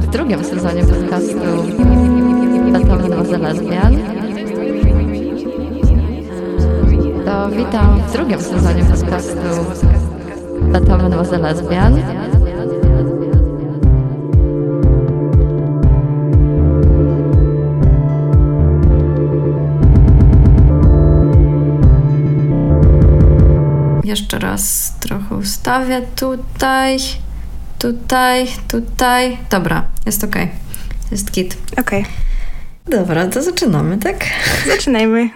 W drugim sezonie podcastu Beethoven lesbian. To witam w drugim sezonie podcastu Beethoven was a lesbian. Jeszcze raz trochę ustawię tutaj, tutaj, tutaj. Dobra, jest ok. Jest kit. Okej. Dobra, to zaczynamy, tak? Zaczynajmy.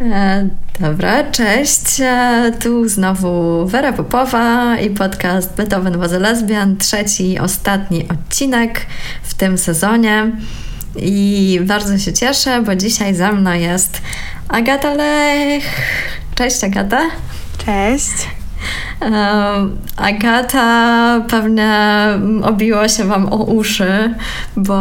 E, dobra, cześć. E, tu znowu Wera Popowa i podcast Beethoven was lesbian, trzeci, ostatni odcinek w tym sezonie. I bardzo się cieszę, bo dzisiaj ze mną jest Agata Lech. Cześć Agata. Cześć. Agata pewnie obiło się Wam o uszy, bo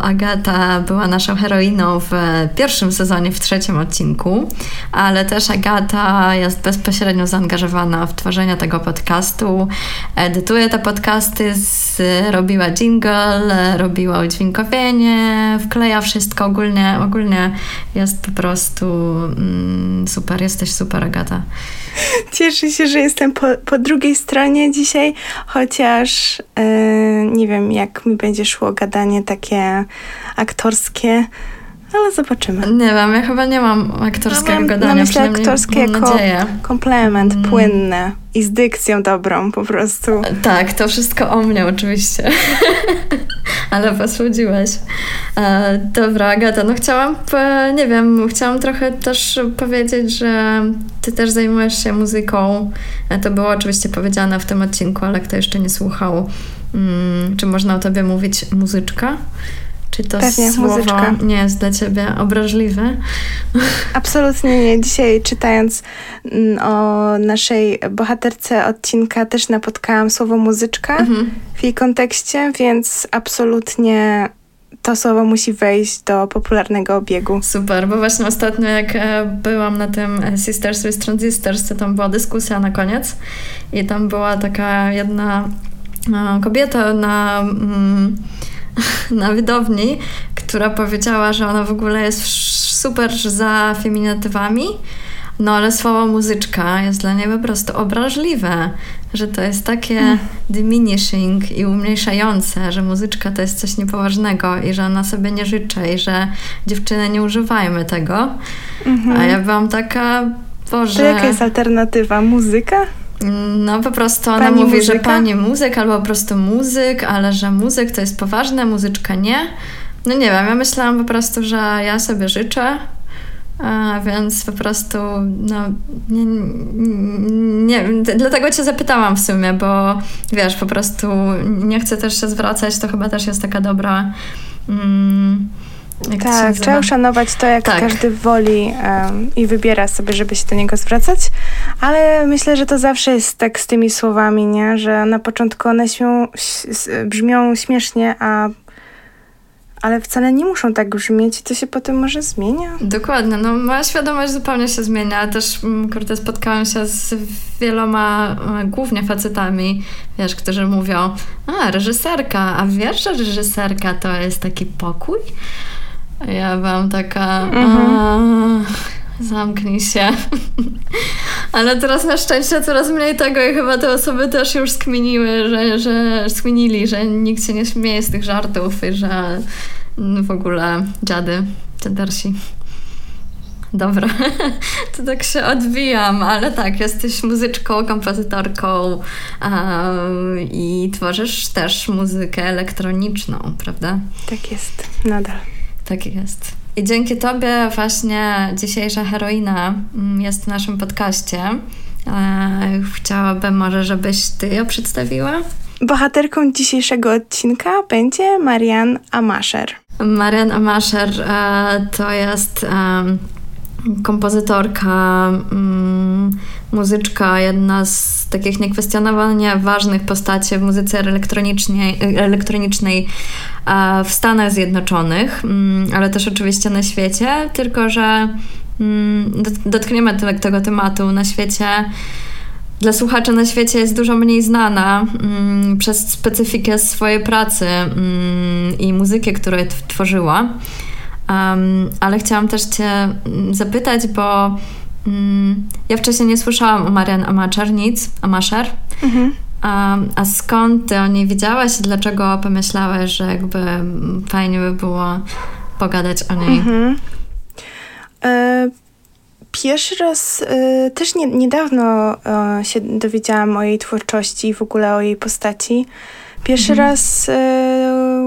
Agata była naszą heroiną w pierwszym sezonie, w trzecim odcinku, ale też Agata jest bezpośrednio zaangażowana w tworzenie tego podcastu, edytuje te podcasty, robiła jingle, robiła udźwiękowienie, wkleja wszystko, ogólnie, ogólnie jest po prostu mm, super, jesteś super Agata. Cieszę się, że jestem po, po drugiej stronie dzisiaj, chociaż yy, nie wiem, jak mi będzie szło gadanie takie aktorskie, ale zobaczymy. Nie wiem, ja chyba nie mam aktorskiego No, mam gadania. na myśli przynajmniej aktorskie mam jako nadzieję. komplement, Mm. płynne i z dykcją dobrą po prostu. Tak, to wszystko o mnie oczywiście. Ale posłudziłeś. E, dobra, Agata, no chciałam, e, nie wiem, chciałam trochę też powiedzieć, że ty też zajmujesz się muzyką. E, to było oczywiście powiedziane w tym odcinku, ale kto jeszcze nie słuchał, mm, czy można o tobie mówić muzyczka? Czy to Pewnie, słowo muzyczka. nie jest dla ciebie obraźliwe? Absolutnie nie. Dzisiaj czytając mm, o naszej bohaterce odcinka też napotkałam słowo muzyczka Mhm. w jej kontekście, więc absolutnie to słowo musi wejść do popularnego obiegu. Super, bo właśnie ostatnio jak e, byłam na tym Sisters with Transistors, to tam była dyskusja na koniec i tam była taka jedna e, kobieta na, mm, na widowni, która powiedziała, że ona w ogóle jest super za feminatywami, no ale słowo muzyczka jest dla niej po prostu obraźliwe, że to jest takie diminishing i umniejszające, że muzyczka to jest coś niepoważnego i że ona sobie nie życzy i że dziewczyny nie używajmy tego. A ja byłam taka, To Boże... jaka jest alternatywa? Muzyka? No po prostu ona Pani mówi, że muzyka? pani muzyk albo po prostu muzyk, ale że muzyk to jest poważne, muzyczka nie. No nie wiem, ja myślałam po prostu, że ja sobie życzę, a więc po prostu no nie, nie d- dlatego cię zapytałam w sumie, bo wiesz, po prostu nie chcę też się zwracać, to chyba też jest taka dobra mm, jak Tak, trzeba uszanować to, jak Tak. każdy woli em, i wybiera sobie, żeby się do niego zwracać, ale myślę, że to zawsze jest tak z tymi słowami, nie? Że na początku one śmią, brzmią śmiesznie, a ale wcale nie muszą tak brzmieć i to się potem może zmienia. Dokładnie, no moja świadomość zupełnie się zmienia. Też, mm, kurde, spotkałam się z wieloma, e, głównie facetami, wiesz, którzy mówią, a, reżyserka, a wiesz, że reżyserka to jest taki pokój? A Ja byłam taka, a, zamknij się. Ale teraz na szczęście coraz mniej tego i chyba te osoby też już skminiły, że, że skminili, że nikt się nie śmieje z tych żartów i że mm, w ogóle dziady, dziadersi. Dobra, to tak się odbijam, ale tak, jesteś muzyczką, kompozytorką em, i tworzysz też muzykę elektroniczną, prawda? Tak jest, nadal. Tak jest. I dzięki Tobie właśnie dzisiejsza heroina mm, jest w naszym podcaście. E, Chciałabym może, żebyś Ty ją przedstawiła? Bohaterką dzisiejszego odcinka będzie Marian Amasher. Marian Amasher e, to jest kompozytorka, mm, muzyczka, jedna z takich niekwestionowanie ważnych postaci w muzyce elektronicznej, elektronicznej e, w Stanach Zjednoczonych, mm, ale też oczywiście na świecie, tylko że mm, dot- dotkniemy te- tego tematu na świecie dla słuchaczy na świecie jest dużo mniej znana mm, przez specyfikę swojej pracy mm, i muzykę, którą tworzyła. Um, ale chciałam też Cię mm, zapytać, bo ja wcześniej nie słyszałam o Marian Amacher nic, Amacher. Mhm. Um, a skąd Ty o niej wiedziałaś i dlaczego pomyślałeś, że jakby fajnie by było pogadać o niej? Mhm. E Pierwszy raz y, też nie, niedawno y, się dowiedziałam o jej twórczości i w ogóle o jej postaci. Pierwszy mhm. raz y,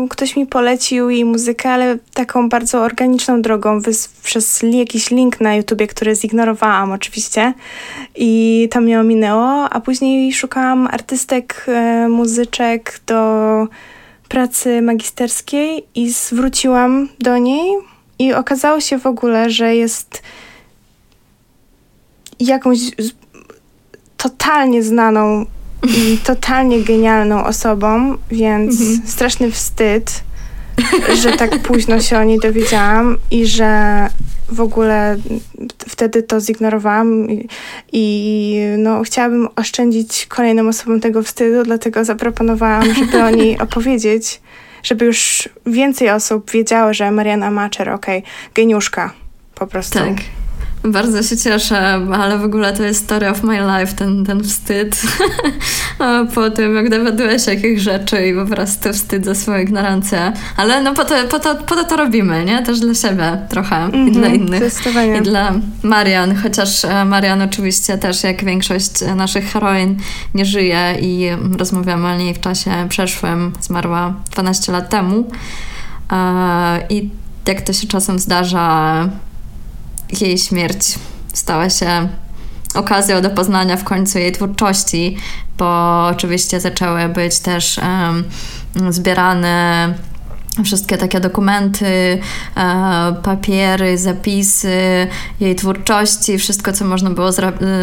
ktoś mi polecił jej muzykę, ale taką bardzo organiczną drogą, przez jakiś link na YouTubie, który zignorowałam oczywiście i to mnie ominęło, a później szukałam artystek, y, muzyczek do pracy magisterskiej i zwróciłam do niej i okazało się w ogóle, że jest jakąś totalnie znaną i totalnie genialną osobą, więc mhm. straszny wstyd, że tak późno się o niej dowiedziałam i że w ogóle wtedy to zignorowałam i, i, no, chciałabym oszczędzić kolejnym osobom tego wstydu, dlatego zaproponowałam, żeby o niej opowiedzieć, żeby już więcej osób wiedziało, że Mariana Macher, okej, okay, geniuszka po prostu. Tak. Bardzo się cieszę, ale w ogóle to jest story of my life, ten, ten wstyd po tym, jak dowiadujesz się jakich rzeczy i po prostu wstyd za swoją ignorancję. Ale no po to, po to, po to, to robimy, nie? Też dla siebie trochę mm -hmm, i dla mhm, innych. I dla Marian, chociaż e, Marian oczywiście też jak większość naszych heroin nie żyje i rozmawiamy o niej w czasie przeszłym, zmarła 12 lat temu. E, I jak to się czasem zdarza, jej śmierć stała się okazją do poznania w końcu jej twórczości, bo oczywiście zaczęły być też um, zbierane wszystkie takie dokumenty, e, papiery, zapisy jej twórczości, wszystko, co można było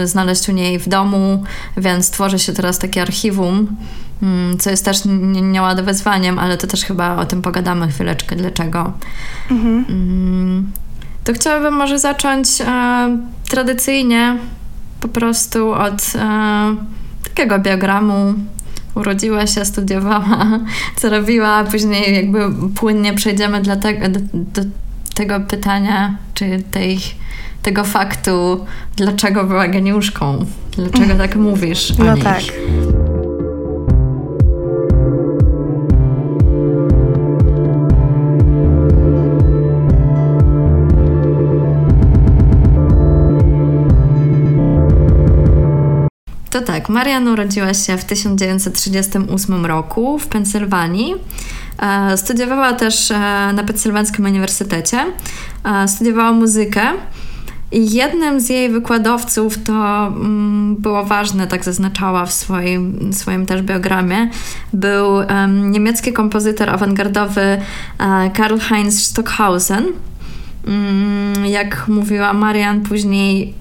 znaleźć u niej w domu, więc tworzy się teraz takie archiwum, mm, co jest też niełada wyzwaniem, ale to też chyba o tym pogadamy chwileczkę, dlaczego. Mhm. Mm to chciałabym może zacząć e, tradycyjnie po prostu od e, takiego biogramu. Urodziła się, studiowała, co robiła, a później jakby płynnie przejdziemy dla te, do, do tego pytania, czy tej, tego faktu, dlaczego była geniuszką, dlaczego tak mówisz o no niej. tak. Tak, Marian urodziła się w 1938 roku w Pensylwanii. E, studiowała też e, na Pensylwańskim Uniwersytecie. E, studiowała muzykę. I jednym z jej wykładowców, to mm, było ważne, tak zaznaczała w swoim, swoim też biogramie, był niemiecki kompozytor awangardowy Karl Heinz Stockhausen. Um, jak mówiła Marian później,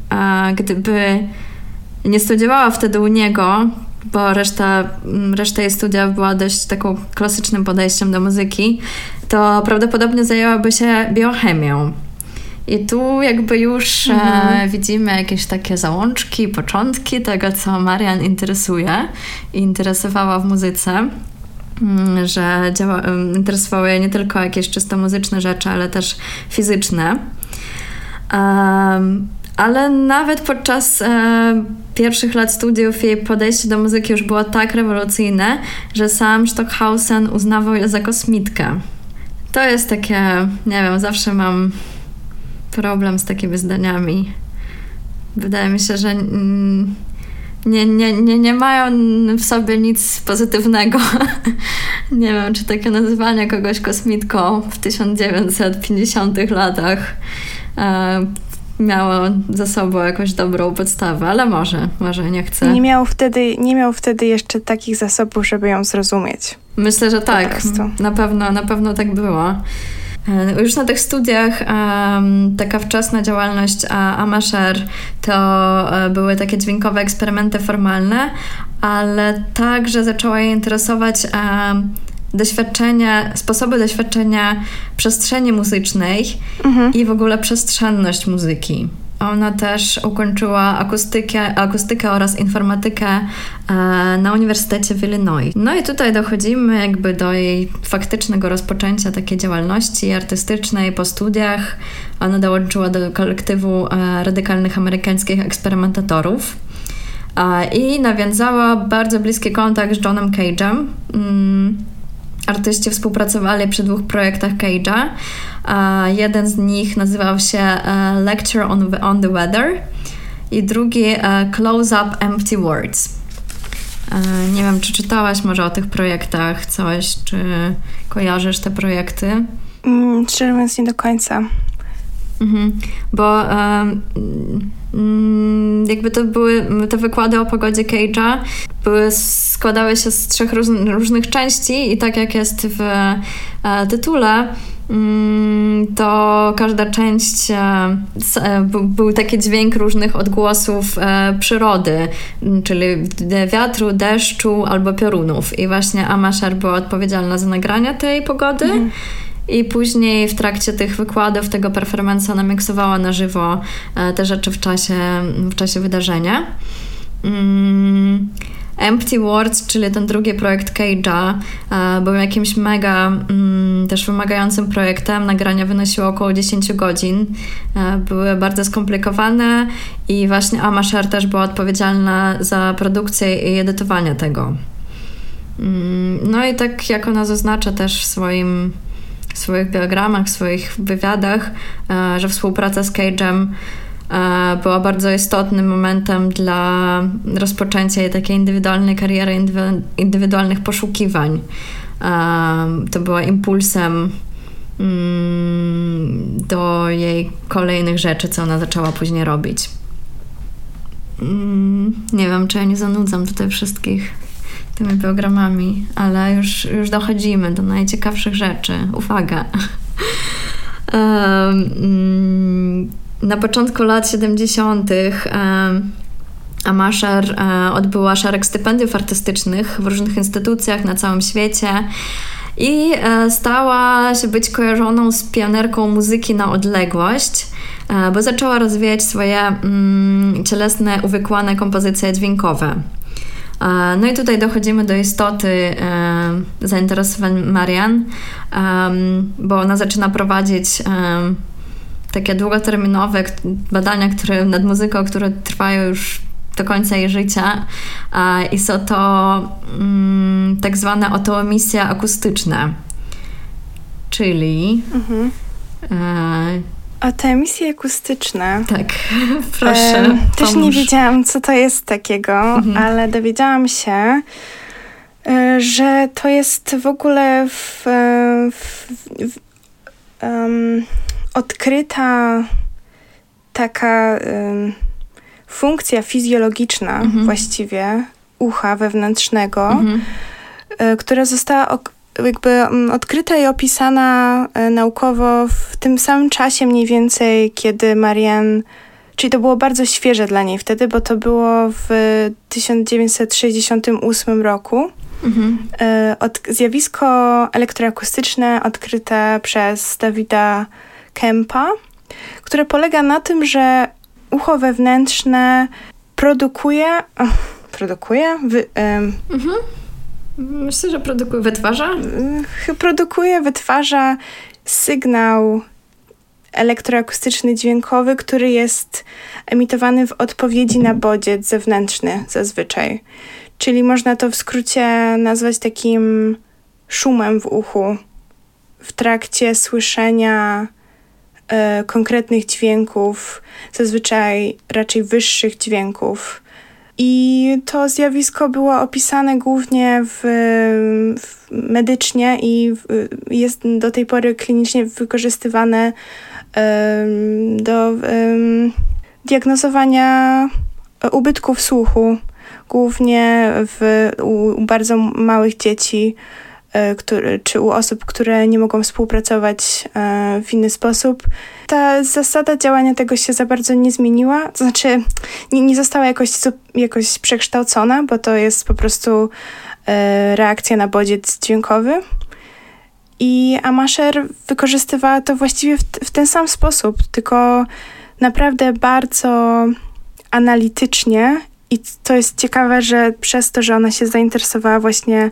gdyby nie studiowała wtedy u niego, bo reszta, mm, reszta jej studia była dość taką klasycznym podejściem do muzyki, to prawdopodobnie zajęłaby się biochemią. I tu jakby już e, mhm. e, widzimy jakieś takie załączki, początki tego, co Marian interesuje i interesowała w muzyce. Mm, że działa, interesowały jej nie tylko jakieś czysto muzyczne rzeczy, ale też fizyczne. Um, ale nawet podczas e, pierwszych lat studiów jej podejście do muzyki już było tak rewolucyjne, że sam Stockhausen uznawał ją za kosmitkę. To jest takie, nie wiem, zawsze mam problem z takimi zdaniami. Wydaje mi się, że nie, nie, nie, nie mają w sobie nic pozytywnego. nie wiem, czy takie nazywanie kogoś kosmitką w 1950 latach e, miało za sobą jakąś dobrą podstawę, ale może, może nie chcę. Nie miał wtedy, nie miał wtedy jeszcze takich zasobów, żeby ją zrozumieć. Myślę, że tak. Na pewno, na pewno tak było. E, już na tych studiach um, taka wczesna działalność Amasher to um, były takie dźwiękowe eksperymenty formalne, ale także zaczęła je interesować um, doświadczenia, sposoby doświadczenia przestrzeni muzycznej mhm. i w ogóle przestrzenność muzyki. Ona też ukończyła akustykę, akustykę oraz informatykę e, na Uniwersytecie w Illinois. No i tutaj dochodzimy jakby do jej faktycznego rozpoczęcia takiej działalności artystycznej po studiach. Ona dołączyła do kolektywu e, radykalnych amerykańskich eksperymentatorów i nawiązała bardzo bliski kontakt z Johnem Cage'em. Mm, artyści współpracowali przy dwóch projektach Cage'a. Jeden z nich nazywał się e, Lecture on the, on the Weather i drugi e, Close Up Empty Words. E, nie wiem, czy czytałaś może o tych projektach coś, czy kojarzysz te projekty? Mm, szczerze mówiąc, nie do końca. Mhm, bo um, jakby to były te wykłady o pogodzie Cage'a były, składały się z trzech różnych części i tak jak jest w e, tytule, mm, to każda część e, e, był taki dźwięk różnych odgłosów przyrody, czyli wiatru, deszczu albo piorunów. I właśnie Amasher była odpowiedzialna za nagrania tej pogody. Mhm. I później w trakcie tych wykładów, tego performance'a ona miksowała na żywo te rzeczy w czasie, w czasie wydarzenia. Mm. Empty Words, czyli ten drugi projekt Cage'a, e, był jakimś mega mm, też wymagającym projektem. Nagrania wynosiły około 10 godzin. E, były bardzo skomplikowane i właśnie Amasher też była odpowiedzialna za produkcję i edytowanie tego. Mm, no i tak jak ona zaznacza też w swoim w swoich biogramach, w swoich wywiadach, e, że współpraca z Cage'em E, była bardzo istotnym momentem dla rozpoczęcia jej takiej indywidualnej kariery, indywidualnych poszukiwań. E, to była impulsem mm, do jej kolejnych rzeczy, co ona zaczęła później robić. Mm, nie wiem, czy ja nie zanudzam tutaj wszystkich tymi programami, ale już, już dochodzimy do najciekawszych rzeczy. Uwaga! um, na początku lat 70. Amasher e, odbyła szereg stypendiów artystycznych w różnych instytucjach na całym świecie i e, stała się być kojarzoną z pionerką muzyki na odległość, e, bo zaczęła rozwijać swoje mm, cielesne, uwykłane kompozycje dźwiękowe. No i tutaj dochodzimy do istoty zainteresowań Marian, bo ona zaczyna prowadzić takie długoterminowe badania które, nad muzyką, które trwają już do końca jej życia i są to mm, tak zwane otoemisje akustyczne, czyli mhm. E, a te emisje akustyczne. Tak, proszę. E, też nie wiedziałam, co to jest takiego, mhm. ale dowiedziałam się, e, że to jest w ogóle w, w, w um, odkryta taka funkcja fizjologiczna mhm. właściwie ucha wewnętrznego, mhm. y, która została jakby mm, odkryta i opisana y, naukowo w tym samym czasie mniej więcej, kiedy Marianne Czyli to było bardzo świeże dla niej wtedy, bo to było w 1968 roku. Mhm. Y, od, zjawisko elektroakustyczne odkryte przez Dawida Kempa, które polega na tym, że ucho wewnętrzne produkuje. Produkuje? Wy, mhm. Myślę, że produkuje, wytwarza? Produkuje, wytwarza sygnał elektroakustyczny dźwiękowy, który jest emitowany w odpowiedzi na bodziec zewnętrzny zazwyczaj. Czyli można to w skrócie nazwać takim szumem w uchu w trakcie słyszenia e, konkretnych dźwięków, zazwyczaj raczej wyższych dźwięków. I to zjawisko było opisane głównie w, w medycznie i w, jest do tej pory klinicznie wykorzystywane um, do um, diagnozowania ubytków słuchu, głównie w, u, u bardzo małych dzieci który, czy u osób, które nie mogą współpracować e, w inny sposób. Ta zasada działania tego się za bardzo nie zmieniła, to znaczy nie, nie została jakoś, jakoś przekształcona, bo to jest po prostu e, reakcja na bodziec dźwiękowy. I Amasher wykorzystywała to właściwie w, w ten sam sposób, tylko naprawdę bardzo analitycznie i to jest ciekawe, że przez to, że ona się zainteresowała właśnie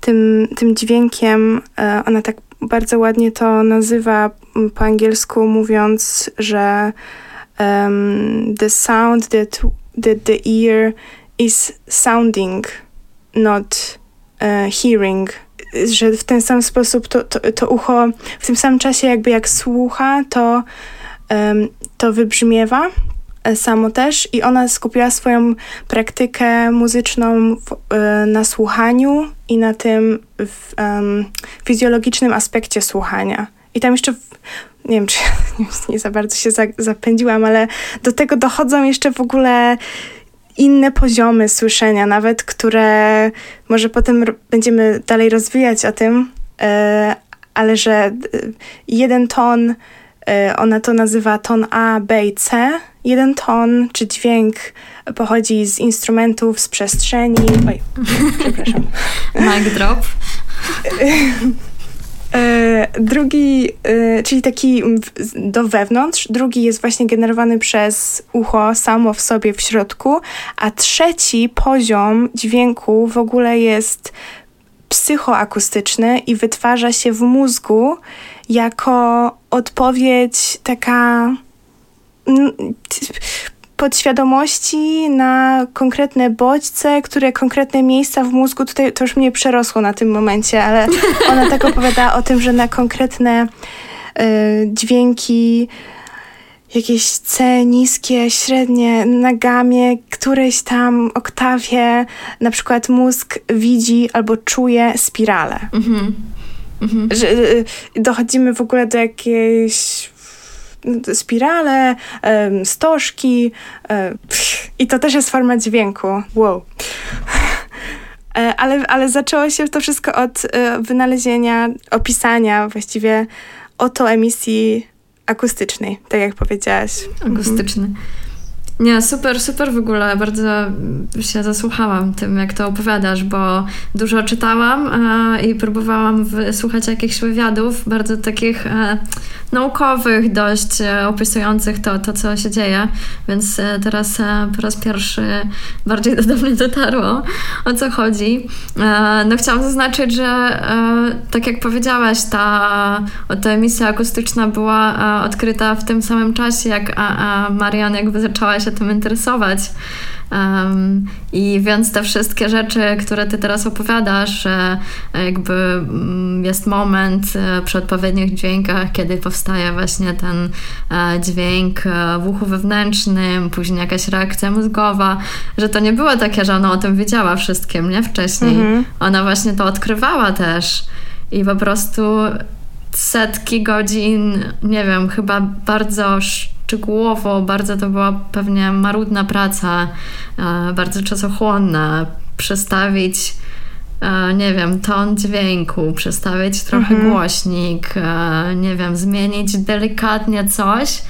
tym, tym dźwiękiem, e, ona tak bardzo ładnie to nazywa po angielsku, mówiąc, że um, the sound that, that the ear is sounding, not uh, hearing. Że w ten sam sposób to, to, to ucho w tym samym czasie jakby jak słucha, to, um, to wybrzmiewa samo też i ona skupiła swoją praktykę muzyczną w, y, na słuchaniu i na tym w, um, fizjologicznym aspekcie słuchania. I tam jeszcze, w, nie wiem, czy nie, za bardzo się za, zapędziłam, ale do tego dochodzą jeszcze w ogóle inne poziomy słyszenia, nawet które może potem będziemy dalej rozwijać o tym, y, ale że jeden ton, ona to nazywa ton A, B i C, jeden ton czy dźwięk pochodzi z instrumentów, z przestrzeni. Oj, przepraszam. Mic drop. E, drugi, e, czyli taki do wewnątrz, drugi jest właśnie generowany przez ucho samo w sobie w środku, a trzeci poziom dźwięku w ogóle jest psychoakustyczny i wytwarza się w mózgu jako odpowiedź taka podświadomości na konkretne bodźce, które konkretne miejsca w mózgu, tutaj to już mnie przerosło na tym momencie, ale ona tak opowiada o tym, że na konkretne y, dźwięki jakieś C niskie, średnie, na gamie, którejś tam oktawie, na przykład mózg widzi albo czuje spirale. Mhm. Mhm. Że, y, dochodzimy w ogóle do jakiejś spirale, stożki i to też jest forma dźwięku. Wow. E, ale, ale zaczęło się to wszystko od e, wynalezienia, opisania właściwie oto emisji akustycznej, tak jak powiedziałaś. Akustyczny. Nie, super, super w ogóle. Bardzo się zasłuchałam tym, jak to opowiadasz, bo dużo czytałam e, i próbowałam słuchać jakichś wywiadów, bardzo takich e, naukowych, dość e, opisujących to, to, co się dzieje. Więc teraz po raz pierwszy bardziej do mnie dotarło, o co chodzi. No chciałam zaznaczyć, że tak jak powiedziałaś, ta, ta emisja akustyczna była odkryta w tym samym czasie, jak a, a Marian jakby zaczęła się się tym interesować. Um, I więc te wszystkie rzeczy, które ty teraz opowiadasz, że jakby mm, jest moment e, przy odpowiednich dźwiękach, kiedy powstaje właśnie ten e, dźwięk e, w uchu wewnętrznym, później jakaś reakcja mózgowa, że to nie było takie, że ona o tym wiedziała wszystkim, nie? Wcześniej. Mhm. Ona właśnie to odkrywała też i po prostu setki godzin, nie wiem, chyba bardzo szczegółowo, bardzo to była pewnie marudna praca, e, bardzo czasochłonna. Przestawić, e, nie wiem, ton dźwięku, przestawić trochę mhm. głośnik, e, nie wiem, zmienić delikatnie coś,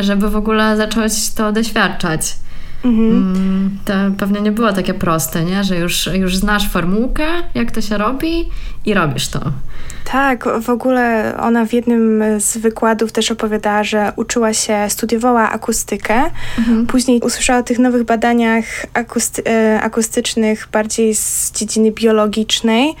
żeby w ogóle zacząć to doświadczać. Mhm. Mm, to pewnie nie było takie proste, nie? że już, już znasz formułkę, jak to się robi i robisz to. Tak, w ogóle ona w jednym z wykładów też opowiadała, że uczyła się, studiowała akustykę. Mhm. Później usłyszała o tych nowych badaniach akusty e, akustycznych bardziej z dziedziny biologicznej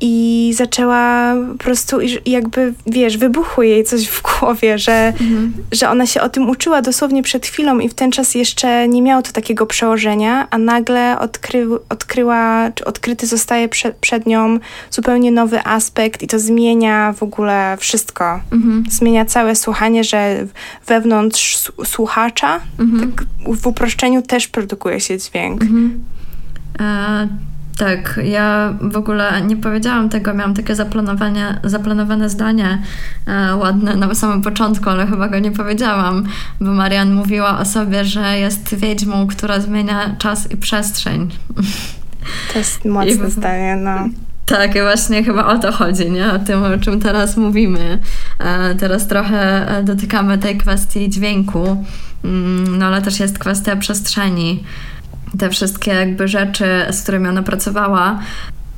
i zaczęła po prostu, jakby, wiesz, wybuchło jej coś w głowie, że, mhm. że ona się o tym uczyła dosłownie przed chwilą i w ten czas jeszcze nie miało to takiego przełożenia, a nagle odkry, odkryła, czy odkryty zostaje prze, przed nią zupełnie nowy aspekt i to zmienia w ogóle wszystko. Mhm. Zmienia całe słuchanie, że wewnątrz słuchacza, mhm. tak w uproszczeniu też produkuje się dźwięk. Mhm. A tak, ja w ogóle nie powiedziałam tego, miałam takie zaplanowanie, zaplanowane zdanie e, ładne na samym początku, ale chyba go nie powiedziałam, bo Marian mówiła o sobie, że jest wiedźmą, która zmienia czas i przestrzeń. To jest mocne I, zdanie, no. Tak, i właśnie chyba o to chodzi, nie? O tym, o czym teraz mówimy. E, teraz trochę e, dotykamy tej kwestii dźwięku, mm, no ale też jest kwestia przestrzeni te wszystkie jakby rzeczy, z którymi ona pracowała,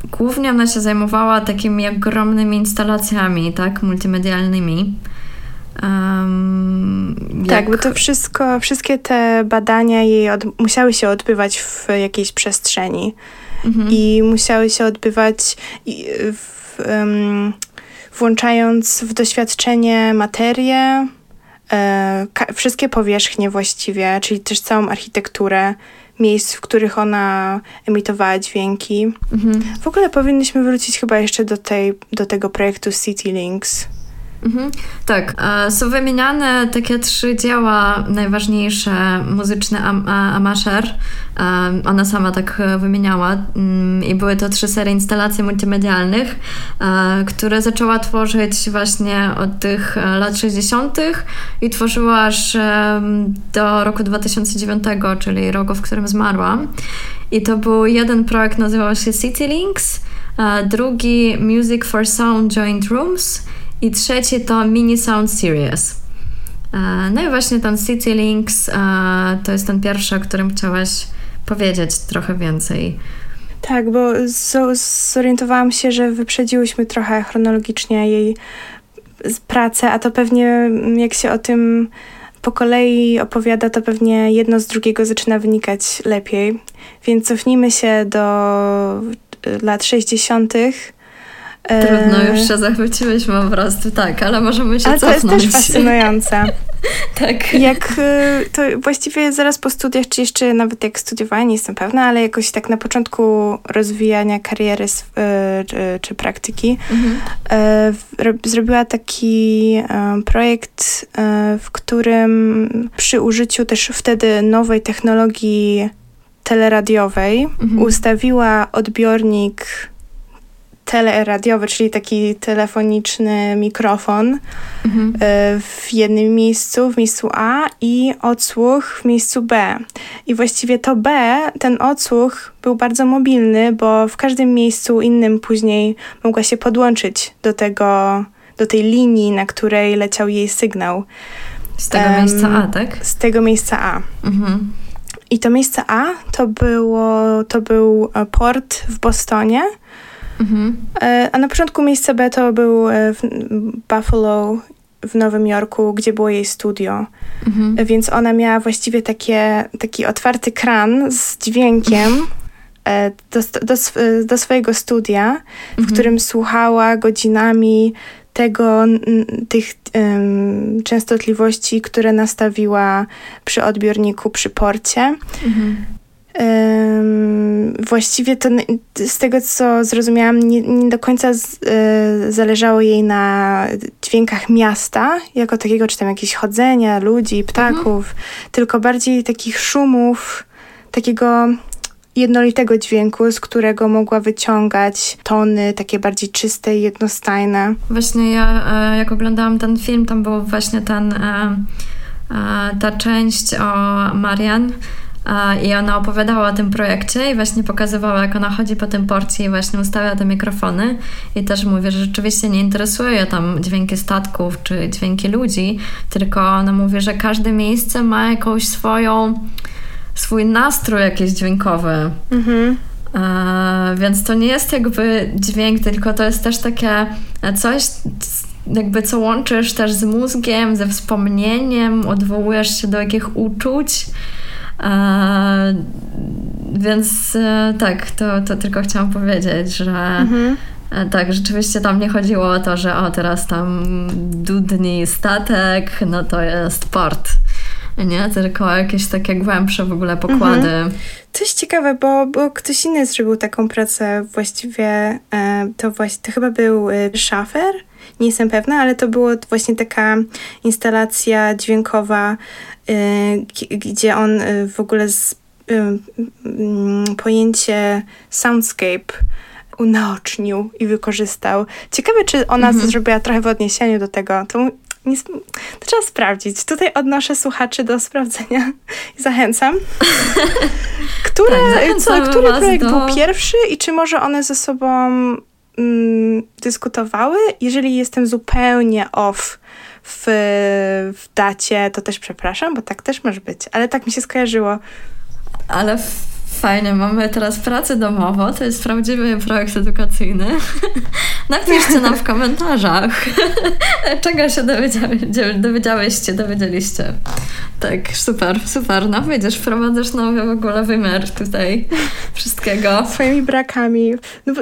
głównie ona się zajmowała takimi ogromnymi instalacjami, tak, multimedialnymi. Um, tak, jak... bo to wszystko, wszystkie te badania jej od, musiały się odbywać w jakiejś przestrzeni mhm. i musiały się odbywać w, um, włączając w doświadczenie materię, e, wszystkie powierzchnie właściwie, czyli też całą architekturę miejsc, w których ona emitowała dźwięki. Mhm. W ogóle powinniśmy wrócić chyba jeszcze do, tej, do tego projektu City Links. Mhm. Tak, e, są wymieniane takie trzy dzieła najważniejsze muzyczne am Amasher. E, ona sama tak wymieniała mm, i były to trzy serie instalacji multimedialnych, e, które zaczęła tworzyć właśnie od tych lat 60. i tworzyła aż do roku 2009, czyli roku, w którym zmarła. I to był jeden projekt, nazywał się City Links, drugi Music for Sound Joint Rooms i trzeci to Mini Sound Series. E, no i właśnie ten City Links e, to jest ten pierwszy, o którym chciałaś powiedzieć trochę więcej. Tak, bo zorientowałam się, że wyprzedziłyśmy trochę chronologicznie jej pracę, a to pewnie mm, jak się o tym po kolei opowiada, to pewnie jedno z drugiego zaczyna wynikać lepiej. Więc cofnijmy się do lat 60. Trudno, już się zachwyciłyśmy po prostu, tak, ale możemy się ale cofnąć. to jest też fascynujące. tak. Jak y, to właściwie zaraz po studiach, czy jeszcze nawet jak studiowałam, nie jestem pewna, ale jakoś tak na początku rozwijania kariery y, czy, czy praktyki mhm. Y, zrobiła taki projekt, w którym przy użyciu też wtedy nowej technologii teleradiowej mhm. ustawiła odbiornik teleradiowy, czyli taki telefoniczny mikrofon mhm. E, w jednym miejscu, w miejscu A i odsłuch w miejscu B. I właściwie to B, ten odsłuch był bardzo mobilny, bo w każdym miejscu innym później mogła się podłączyć do tego, do tej linii, na której leciał jej sygnał. Z tego um, miejsca A, tak? Z tego miejsca A. Mhm. I to miejsce A to było, to był e, port w Bostonie, Mhm. E, a na początku miejsce B to był e, w Buffalo w Nowym Jorku, gdzie było jej studio. Mhm. E, więc ona miała właściwie takie, taki otwarty kran z dźwiękiem do, do, do swojego studia, w mhm. którym słuchała godzinami tego, tych um, częstotliwości, które nastawiła przy odbiorniku, przy porcie. Mhm właściwie to z tego, co zrozumiałam, nie, nie do końca z, y, zależało jej na dźwiękach miasta, jako takiego, czy tam jakieś chodzenia ludzi, ptaków, mhm. tylko bardziej takich szumów, takiego jednolitego dźwięku, z którego mogła wyciągać tony takie bardziej czyste i jednostajne. Właśnie ja, e, jak oglądałam ten film, tam był właśnie ten, e, ta część o Marian, i ona opowiadała o tym projekcie i właśnie pokazywała, jak ona chodzi po tym porcie i właśnie ustawia te mikrofony. I też mówię, że rzeczywiście nie interesuje tam dźwięki statków czy dźwięki ludzi, tylko ona mówi, że każde miejsce ma jakąś swoją, swój nastrój jakiś dźwiękowy. Mhm. E, więc to nie jest jakby dźwięk, tylko to jest też takie coś, jakby co łączysz też z mózgiem, ze wspomnieniem, odwołujesz się do jakich uczuć. E, więc e, tak, to, to tylko chciałam powiedzieć, że mhm. E, tak, rzeczywiście tam nie chodziło o to, że o teraz tam dudni statek, no to jest port. Nie, tylko jakieś takie głębsze w ogóle pokłady. Mhm. To jest ciekawe, bo, bo ktoś inny zrobił taką pracę właściwie, to, właśnie, to chyba był Schaffer, nie jestem pewna, ale to była właśnie taka instalacja dźwiękowa, y, gdzie on y, w ogóle z, y, mm, pojęcie soundscape unaocznił i wykorzystał. Ciekawe, czy ona mhm. zrobiła trochę w odniesieniu do tego. To, nie, to trzeba sprawdzić. Tutaj odnoszę słuchaczy do sprawdzenia i zachęcam. Które, tak, co, który projekt do... był pierwszy i czy może one ze sobą mm, dyskutowały. Jeżeli jestem zupełnie off w, w dacie, to też przepraszam, bo tak też może być. Ale tak mi się skojarzyło. Ale Fajnie, mamy teraz pracę domową, to jest prawdziwy projekt edukacyjny. Napiszcie nam w komentarzach, czego się dowiedziały, dowiedziałyście, dowiedzieliście. Tak, super, super. No widzisz, wprowadzasz nowy w ogóle wymiar tutaj wszystkiego. Swoimi brakami. No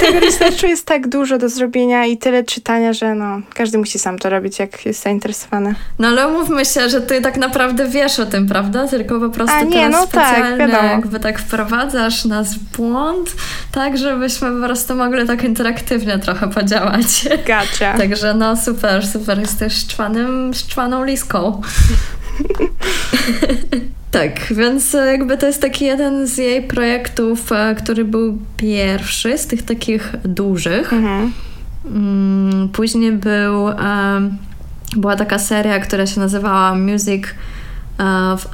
tego researchu jest tak dużo do zrobienia i tyle czytania, że no, każdy musi sam to robić, jak jest zainteresowany. No ale umówmy się, że ty tak naprawdę wiesz o tym, prawda? Tylko po prostu A, nie, teraz no tak, specjalnie tak, jakby tak wprowadzasz nas w błąd, tak żebyśmy po prostu mogli tak interaktywnie trochę podziałać. Gotcha. Także no super, super. Jesteś szczwanym, szczwaną liską. tak, więc jakby to jest taki jeden z jej projektów, e, który był pierwszy z tych takich dużych. Mhm. Mm, później był, była taka seria, która się nazywała Music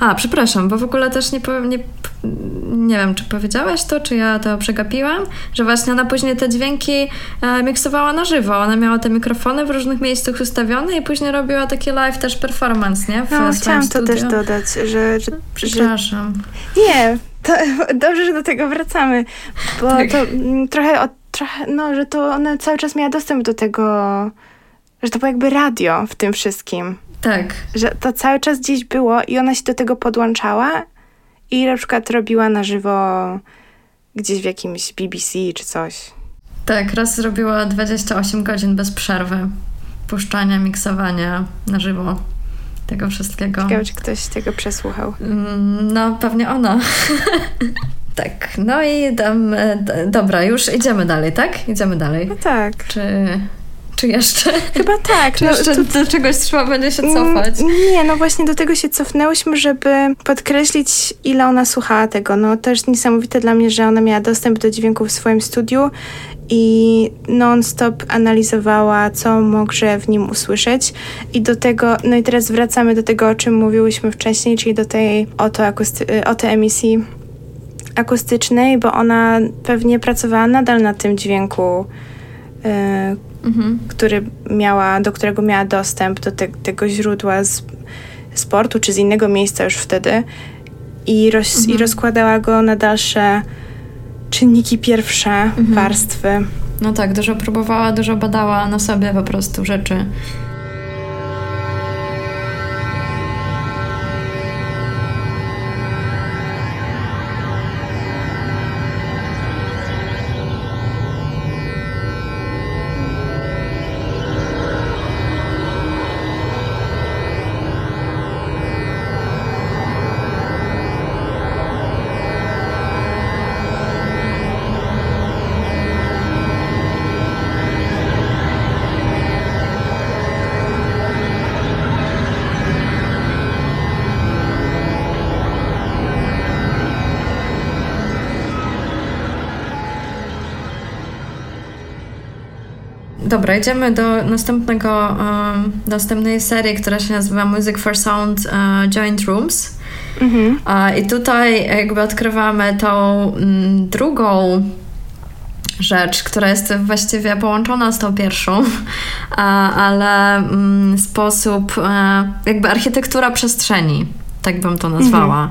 a, przepraszam, bo w ogóle też nie, nie, nie wiem, czy powiedziałaś to, czy ja to przegapiłam, że właśnie ona później te dźwięki e, miksowała na żywo. Ona miała te mikrofony w różnych miejscach ustawione i później robiła takie live też performance, nie? W no, chciałam studio. to też dodać, że... że przepraszam. Że... Nie, to dobrze, że do tego wracamy, bo tak. to mm, trochę, trochę, no, że to ona cały czas miała dostęp do tego, że to było jakby radio w tym wszystkim. Tak. Że to cały czas gdzieś było i ona się do tego podłączała i na przykład robiła na żywo gdzieś w jakimś BBC czy coś. Tak, raz zrobiła 28 godzin bez przerwy puszczania, miksowania na żywo tego wszystkiego. Ciekawe, czy ktoś tego przesłuchał. Mm, no, pewnie ona. tak, no i tam, e, dobra, już idziemy dalej, tak? Idziemy dalej. No tak. Czy czy jeszcze? Chyba tak. Czy no, jeszcze to... do czegoś trzeba będzie się cofać? Nie, no właśnie do tego się cofnęłyśmy, żeby podkreślić, ile ona słuchała tego. No to jest niesamowite dla mnie, że ona miała dostęp do dźwięków w swoim studiu i non-stop analizowała, co może w nim usłyszeć. I do tego, no i teraz wracamy do tego, o czym mówiłyśmy wcześniej, czyli do tej oto, akusty- oto emisji akustycznej, bo ona pewnie pracowała nadal na tym dźwięku, mhm. który miała, do którego miała dostęp do te, tego źródła z sportu, czy z innego miejsca już wtedy i, roz, mhm. i rozkładała go na dalsze czynniki pierwsze, mhm. warstwy. No tak, dużo próbowała, dużo badała na sobie po prostu rzeczy. Dobra, idziemy do następnego, um, następnej serii, która się nazywa Music for Sound uh, Joint Rooms. Mhm. Uh, I tutaj jakby odkrywamy tą mm, drugą rzecz, która jest właściwie połączona z tą pierwszą, ale mm, sposób, e, jakby architektura przestrzeni, tak bym to nazwała.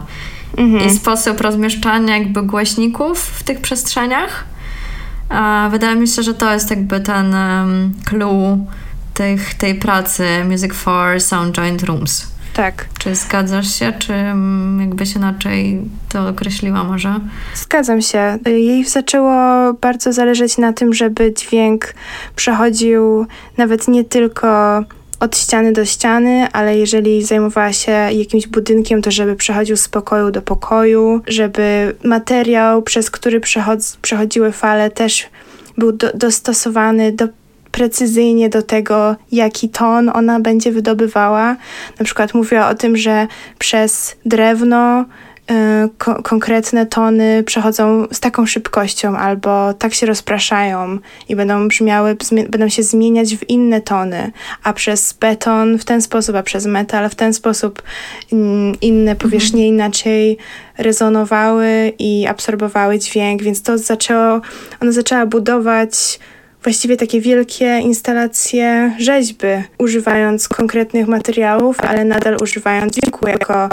Mhm. I sposób rozmieszczania jakby głośników w tych przestrzeniach. Wydaje mi się, że to jest jakby ten um, clue tych, tej pracy Music for Sound Joint Rooms. Tak. Czy zgadzasz się, czy mm, jakbyś inaczej to określiła może? Zgadzam się. Jej zaczęło bardzo zależeć na tym, żeby dźwięk przechodził nawet nie tylko od ściany do ściany, ale jeżeli zajmowała się jakimś budynkiem, to żeby przechodził z pokoju do pokoju, żeby materiał, przez który przechodziły fale, też był do, dostosowany do precyzyjnie do tego, jaki ton ona będzie wydobywała. Na przykład mówiła o tym, że przez drewno ko konkretne tony przechodzą z taką szybkością albo tak się rozpraszają i będą brzmiały, będą się zmieniać w inne tony, a przez beton w ten sposób, a przez metal w ten sposób mm, inne powierzchnie mhm. inaczej rezonowały i absorbowały dźwięk, więc to zaczęło, ona zaczęła budować właściwie takie wielkie instalacje rzeźby, używając konkretnych materiałów, ale nadal używając dźwięku jako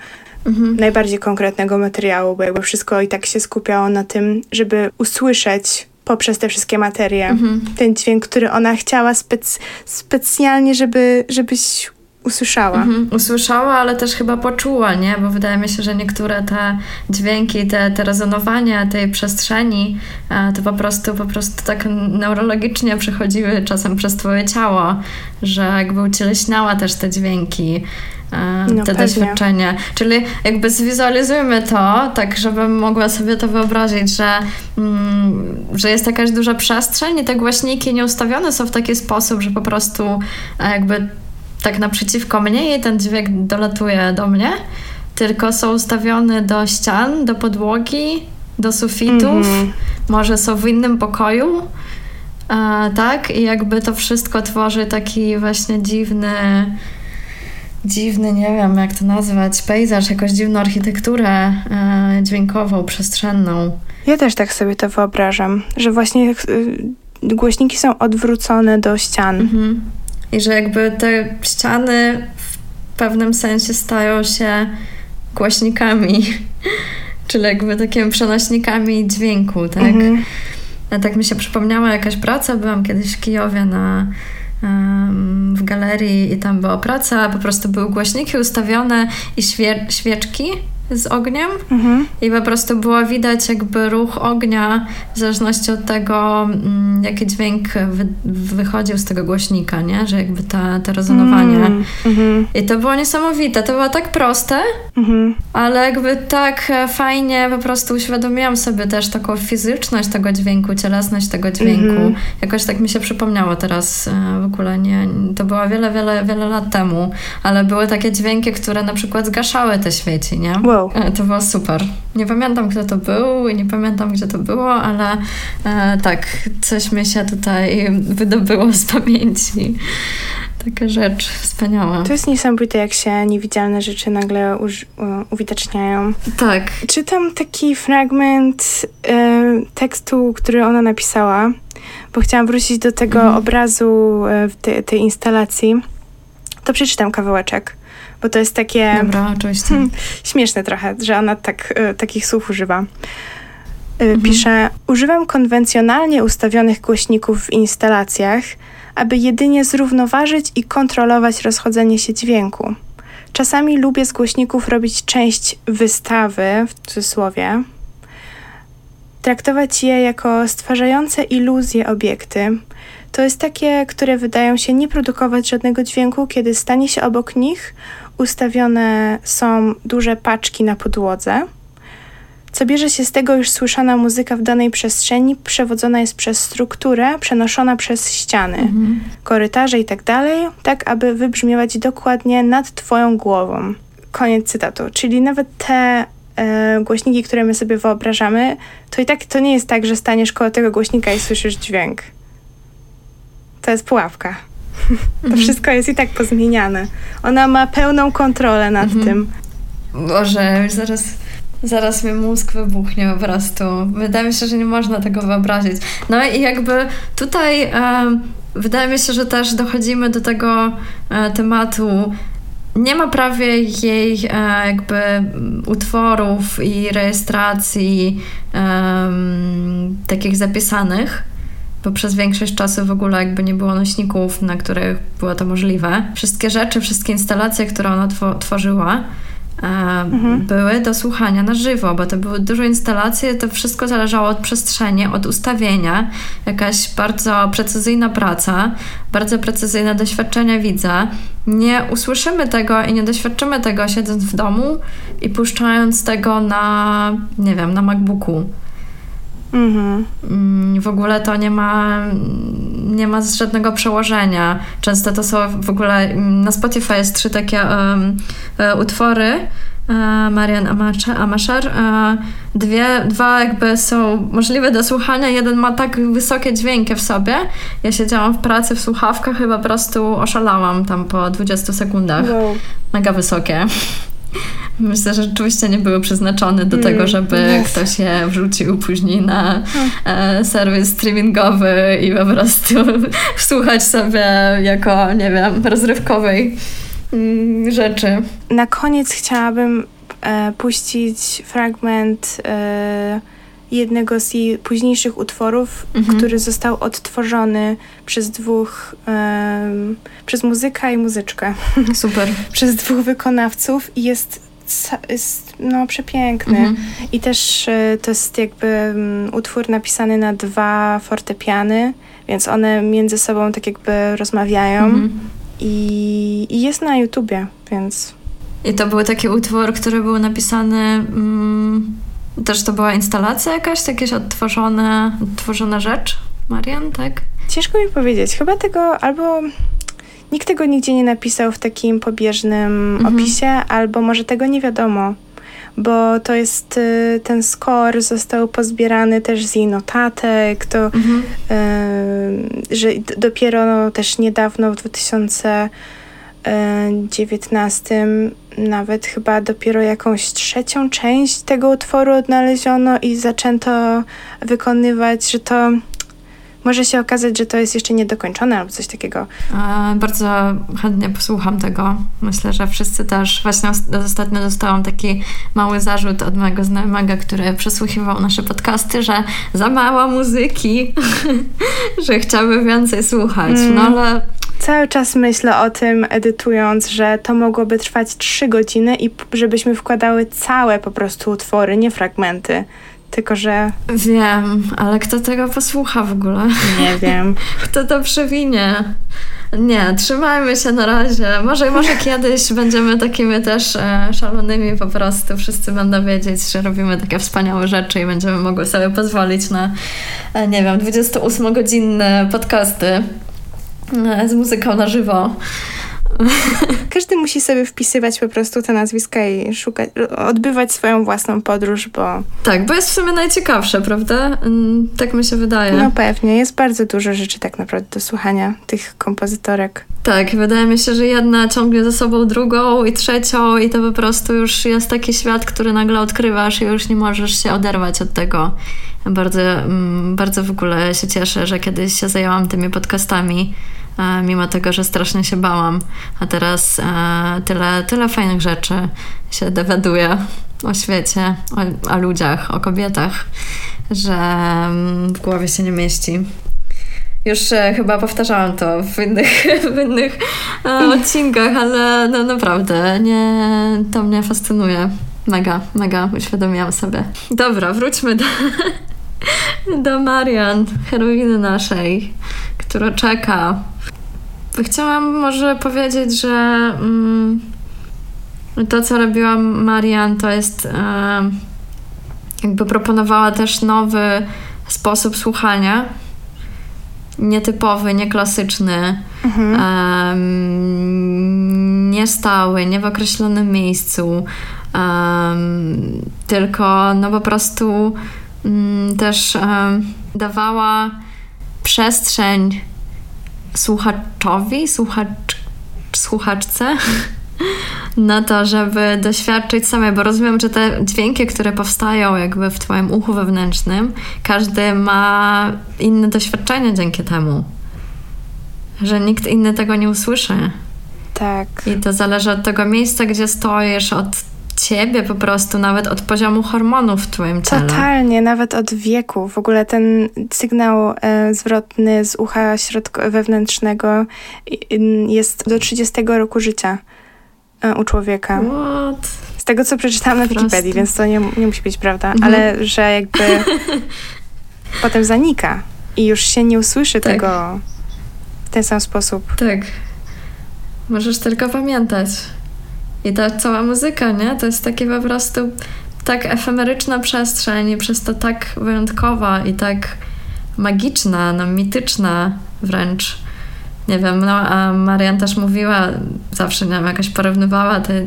mhm. najbardziej konkretnego materiału, bo jakby wszystko i tak się skupiało na tym, żeby usłyszeć poprzez te wszystkie materie mhm. ten dźwięk, który ona chciała spec specjalnie, żeby, żebyś usłyszała. Mhm, usłyszała, ale też chyba poczuła, nie? Bo wydaje mi się, że niektóre te dźwięki, te, te rezonowania tej przestrzeni, e, to po prostu, po prostu tak neurologicznie przechodziły czasem przez twoje ciało, że jakby ucieleśniała też te dźwięki. E, no, te pewnie. doświadczenia. Czyli jakby zwizualizujmy to, tak żebym mogła sobie to wyobrazić, że, mm, że jest jakaś duża przestrzeń i te głośniki nieustawione są w taki sposób, że po prostu e, jakby tak naprzeciwko mnie i ten dźwięk dolatuje do mnie, tylko są ustawione do ścian, do podłogi, do sufitów, mm -hmm. może są w innym pokoju. A, tak, i jakby to wszystko tworzy taki właśnie dziwny, dziwny, nie wiem jak to nazwać, pejzaż, jakąś dziwną architekturę e, dźwiękową, przestrzenną. Ja też tak sobie to wyobrażam, że właśnie y, głośniki są odwrócone do ścian. Mhm. I że jakby te ściany w pewnym sensie stają się głośnikami, czyli jakby takimi przenośnikami dźwięku, tak? Mhm. Tak mi się przypomniała jakaś praca, byłam kiedyś w Kijowie na w galerii i tam była praca, po prostu były głośniki ustawione i świe świeczki z ogniem mhm. i po prostu było widać jakby ruch ognia w zależności od tego, mm, jaki dźwięk wy wychodził z tego głośnika, nie? Że jakby ta, to rezonowanie. Mm, mhm. I to było niesamowite. To było tak proste, mhm. ale jakby tak fajnie po prostu uświadomiłam sobie też taką fizyczność tego dźwięku, cielesność tego dźwięku. Mhm. Jakoś tak mi się przypomniało teraz e, w ogóle nie... To było wiele, wiele, wiele lat temu, ale były takie dźwięki, które na przykład zgaszały te świeci, nie? Wow. E, to było super. Nie pamiętam, kto to był i nie pamiętam, gdzie to było, ale e, tak, coś mi się tutaj wydobyło z pamięci. Taka rzecz wspaniała. To jest niesamowite, jak się niewidzialne rzeczy nagle uż, uwidaczniają. Tak. Czytam taki fragment e, tekstu, który ona napisała, bo chciałam wrócić do tego mhm. obrazu e, te, tej instalacji. To przeczytam kawałeczek bo to jest takie... Dobra, oczywiście. Hmm, śmieszne trochę, że ona tak, y, takich słów używa. Y, mhm. Pisze, używam konwencjonalnie ustawionych głośników w instalacjach, aby jedynie zrównoważyć i kontrolować rozchodzenie się dźwięku. Czasami lubię z głośników robić część wystawy, w cudzysłowie, traktować je jako stwarzające iluzje obiekty. To jest takie, które wydają się nie produkować żadnego dźwięku, kiedy stanie się obok nich, ustawione są duże paczki na podłodze, co bierze się z tego, iż słyszana muzyka w danej przestrzeni przewodzona jest przez strukturę, przenoszona przez ściany, mhm. korytarze itd., tak, tak aby wybrzmiewać dokładnie nad Twoją głową. Koniec cytatu. Czyli nawet te e, głośniki, które my sobie wyobrażamy, to i tak to nie jest tak, że staniesz koło tego głośnika i słyszysz dźwięk. To jest pułapka. To mhm. wszystko jest i tak pozmieniane. Ona ma pełną kontrolę nad mhm. tym. Boże, zaraz, zaraz mi mózg wybuchnie po prostu. Wydaje mi się, że nie można tego wyobrazić. No i jakby tutaj e, wydaje mi się, że też dochodzimy do tego e, tematu nie ma prawie jej e, jakby utworów i rejestracji takich zapisanych bo przez większość czasu w ogóle jakby nie było nośników, na których było to możliwe. Wszystkie rzeczy, wszystkie instalacje, które ona tworzyła, e, mhm. były do słuchania na żywo, bo to były duże instalacje, to wszystko zależało od przestrzeni, od ustawienia, jakaś bardzo precyzyjna praca, bardzo precyzyjne doświadczenia widza. Nie usłyszymy tego i nie doświadczymy tego siedząc w domu i puszczając tego na, nie wiem, na MacBooku. Mhm. W ogóle to nie ma, nie ma żadnego przełożenia. Często to są w ogóle na Spotify jest trzy takie um, utwory. E, Marian Amashar. E, dwie, dwa jakby są możliwe do słuchania. Jeden ma tak wysokie dźwięki w sobie. Ja siedziałam w pracy w słuchawkach i po prostu oszalałam tam po 20 sekundach. Wow. Mega wysokie. Myślę, że rzeczywiście nie były przeznaczone do tego, mm, żeby yes. ktoś je wrzucił później na e, serwis streamingowy i po prostu słuchać sobie jako, nie wiem, rozrywkowej mm, rzeczy. Na koniec chciałabym e, puścić fragment e, jednego z jej późniejszych utworów, Mhm. który został odtworzony przez dwóch, em, przez muzyka i muzyczkę, Super. przez dwóch wykonawców i jest, jest no, przepiękny. Mhm. I też e, to jest jakby mm, utwór napisany na dwa fortepiany, więc one między sobą tak jakby rozmawiają Mhm. i, i jest na YouTubie, więc I to był taki utwór, który był napisany. Mm, też to była instalacja jakaś, jakieś odtworzone, odtworzona rzecz? Marian, tak? ciężko mi powiedzieć. Chyba tego albo nikt tego nigdzie nie napisał w takim pobieżnym Mhm. opisie, albo może tego nie wiadomo. Bo to jest, y, ten score został pozbierany też z jej notatek, to Mhm. y, że dopiero no, też niedawno w 2019 nawet chyba dopiero jakąś trzecią część tego utworu odnaleziono i zaczęto wykonywać, że to może się okazać, że to jest jeszcze niedokończone albo coś takiego. E, Bardzo chętnie posłucham tego. Myślę, że wszyscy też. Właśnie os- ostatnio dostałam taki mały zarzut od mojego znajomego, który przesłuchiwał nasze podcasty, że za mało muzyki, że chciałby więcej słuchać. Mm. No ale Cały czas myślę o tym, edytując, że to mogłoby trwać trzy godziny i żebyśmy wkładały całe po prostu utwory, nie fragmenty. Tylko, że wiem, ale kto tego posłucha w ogóle? nie wiem. Kto to przewinie? Nie, trzymajmy się na razie. Może, może kiedyś będziemy takimi też e, szalonymi po prostu. Wszyscy będą wiedzieć, że robimy takie wspaniałe rzeczy i będziemy mogły sobie pozwolić na, e, nie wiem, 28-godzinne podcasty e, z muzyką na żywo. Każdy musi sobie wpisywać po prostu te nazwiska i szukać, odbywać swoją własną podróż, bo Tak, bo jest w sumie najciekawsze, prawda? Mm, Tak mi się wydaje. no pewnie jest bardzo dużo rzeczy tak naprawdę do słuchania tych kompozytorek. Tak, wydaje mi się, że jedna ciągnie za sobą drugą i trzecią i to po prostu już jest taki świat, który nagle odkrywasz i już nie możesz się oderwać od tego. Bardzo, mm, bardzo w ogóle się cieszę, że kiedyś się zajęłam tymi podcastami, mimo tego, że strasznie się bałam, a teraz e, tyle, tyle fajnych rzeczy się dowiaduję o świecie, o, o ludziach, o kobietach, że mm, w głowie się nie mieści. Już e, chyba powtarzałam to w innych, w innych e, odcinkach, ale no, naprawdę nie, to mnie fascynuje. Mega, mega uświadomiłam sobie. Dobra, wróćmy do, do Marian, heroiny naszej, która czeka. Chciałam może powiedzieć, że mm, to, co robiła Marian, to jest e, jakby proponowała też nowy sposób słuchania nietypowy, nieklasyczny, Mhm. em, niestały, nie w określonym miejscu, em, tylko no po prostu też em, dawała przestrzeń słuchaczowi, słuchacz, słuchaczce na to, żeby doświadczyć samej, bo rozumiem, że te dźwięki, które powstają jakby w twoim uchu wewnętrznym, każdy ma inne doświadczenie dzięki temu. Że nikt inny tego nie usłyszy. Tak. I to zależy od tego miejsca, gdzie stoisz, od ciebie po prostu, nawet od poziomu hormonów w twoim ciele. Totalnie, nawet od wieku. W ogóle ten sygnał e, zwrotny z ucha środko- wewnętrznego jest do 30 roku życia e, u człowieka. What? Z tego, co przeczytałam na. Wikipedii, więc to nie, nie musi być prawda, Mhm. ale że jakby potem zanika i już się nie usłyszy Tak. tego w ten sam sposób. Tak. Możesz tylko pamiętać. I ta cała muzyka, nie? To jest takie po prostu tak efemeryczna przestrzeń i przez to tak wyjątkowa i tak magiczna, no mityczna wręcz. Nie wiem, no a Marian też mówiła, zawsze nie wiem, jakoś porównywała te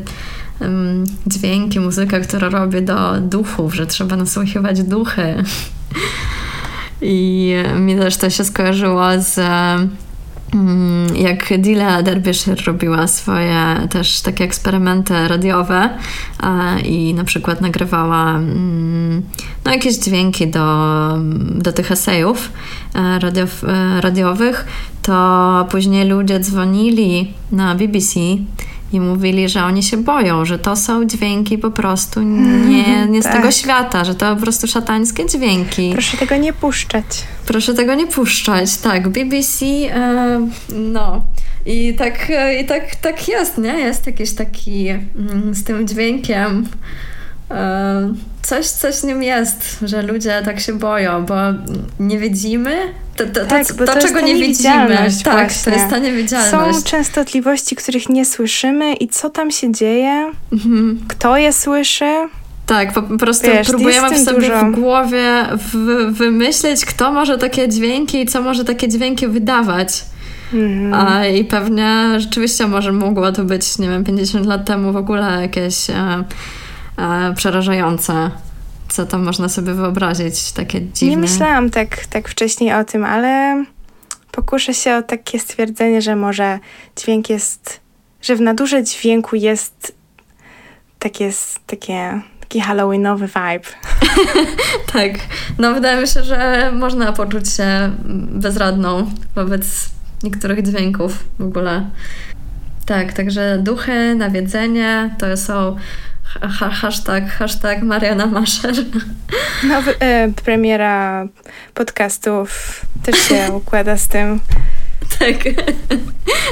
em, dźwięki, muzykę, którą robi do duchów, że trzeba nasłuchiwać duchy. I mi też to się skojarzyło z jak Dila Derbyshire robiła swoje też takie eksperymenty radiowe i na przykład nagrywała mm, no, jakieś dźwięki do, do tych esejów e, radiow, e, radiowych, to później ludzie dzwonili na BBC i mówili, że oni się boją, że to są dźwięki po prostu nie, nie z Tak. tego świata, że to po prostu szatańskie dźwięki. Proszę tego nie puszczać. Proszę tego nie puszczać. Tak, BBC, e, no. I tak, e, i tak, tak jest, nie? Jest jakiś taki mm, z tym dźwiękiem. Coś, coś w nim jest, że ludzie tak się boją, bo nie widzimy. To, to, Tak, to, bo to, to czego nie widzimy. Tak, to jest ta niewidzialność. Są częstotliwości, których nie słyszymy i co tam się dzieje, Mhm. kto je słyszy. Tak, po, prostu Wiesz, próbujemy sobie dużo. w głowie w, wymyśleć, kto może takie dźwięki i co może takie dźwięki wydawać. Mhm. A, I pewnie rzeczywiście może mogło to być, nie wiem, 50 lat temu w ogóle jakieś e, przerażające. Co tam można sobie wyobrazić, takie dziwne. Nie myślałam tak, tak wcześniej o tym, ale pokuszę się o takie stwierdzenie, że może dźwięk jest, że w nadurze dźwięku jest takie, takie, taki halloweenowy vibe. Tak, no wydaje mi się, że można poczuć się bezradną wobec niektórych dźwięków w ogóle. Tak, także duchy, nawiedzenie to są ha- ha- hashtag, hashtag Mariana Maszer. Nowy, e, premiera podcastów też się układa z tym. Tak.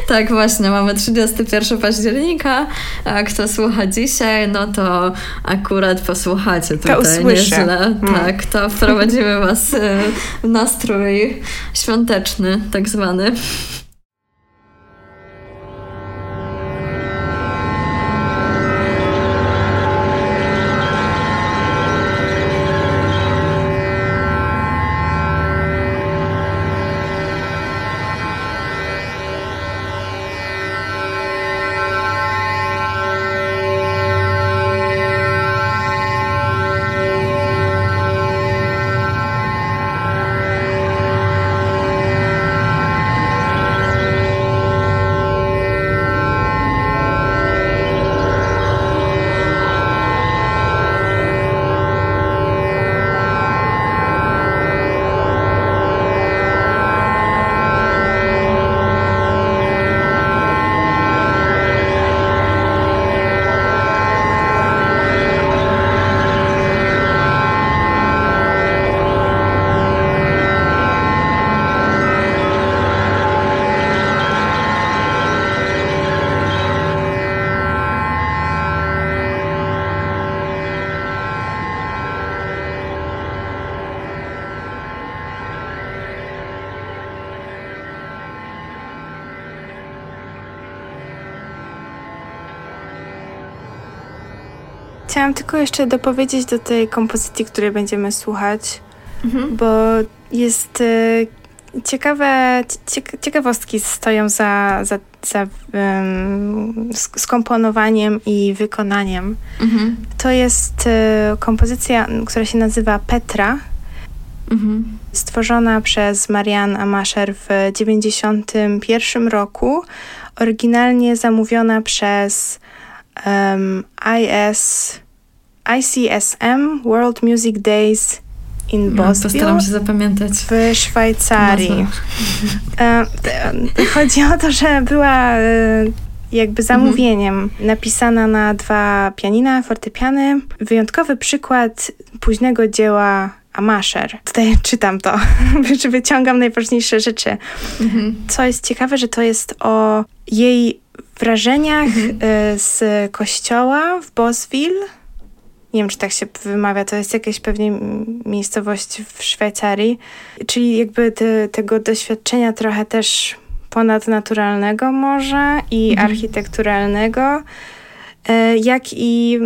tak, właśnie, mamy 31 października, a kto słucha dzisiaj, no to akurat posłuchacie tutaj usłyszy. nieźle. Mm. Tak, to wprowadzimy was e, w nastrój świąteczny, tak zwany. Chciałam tylko jeszcze dopowiedzieć do tej kompozycji, której będziemy słuchać, Mhm. bo jest e, ciekawe, ciek- ciekawostki stoją za, za, za sk- skomponowaniem i wykonaniem. Mhm. To jest e, kompozycja, która się nazywa Petra, Mhm. stworzona przez Marianne Amasher w 1991 roku, oryginalnie zamówiona przez em, IS, ICSM World Music Days in No, Bosville postaram się zapamiętać. w Szwajcarii. E, Chodzi o to, że była e, jakby zamówieniem napisana na dwa pianina, fortepiany. Wyjątkowy przykład późnego dzieła Amasher. Tutaj czytam to, wyciągam najważniejsze rzeczy. Mhm. Co jest ciekawe, że to jest o jej wrażeniach e, z kościoła w Bosville. Nie wiem, czy tak się wymawia, to jest jakaś pewnie miejscowość w Szwajcarii. Czyli jakby te, tego doświadczenia trochę też ponadnaturalnego może i Mhm. architekturalnego, e, jak i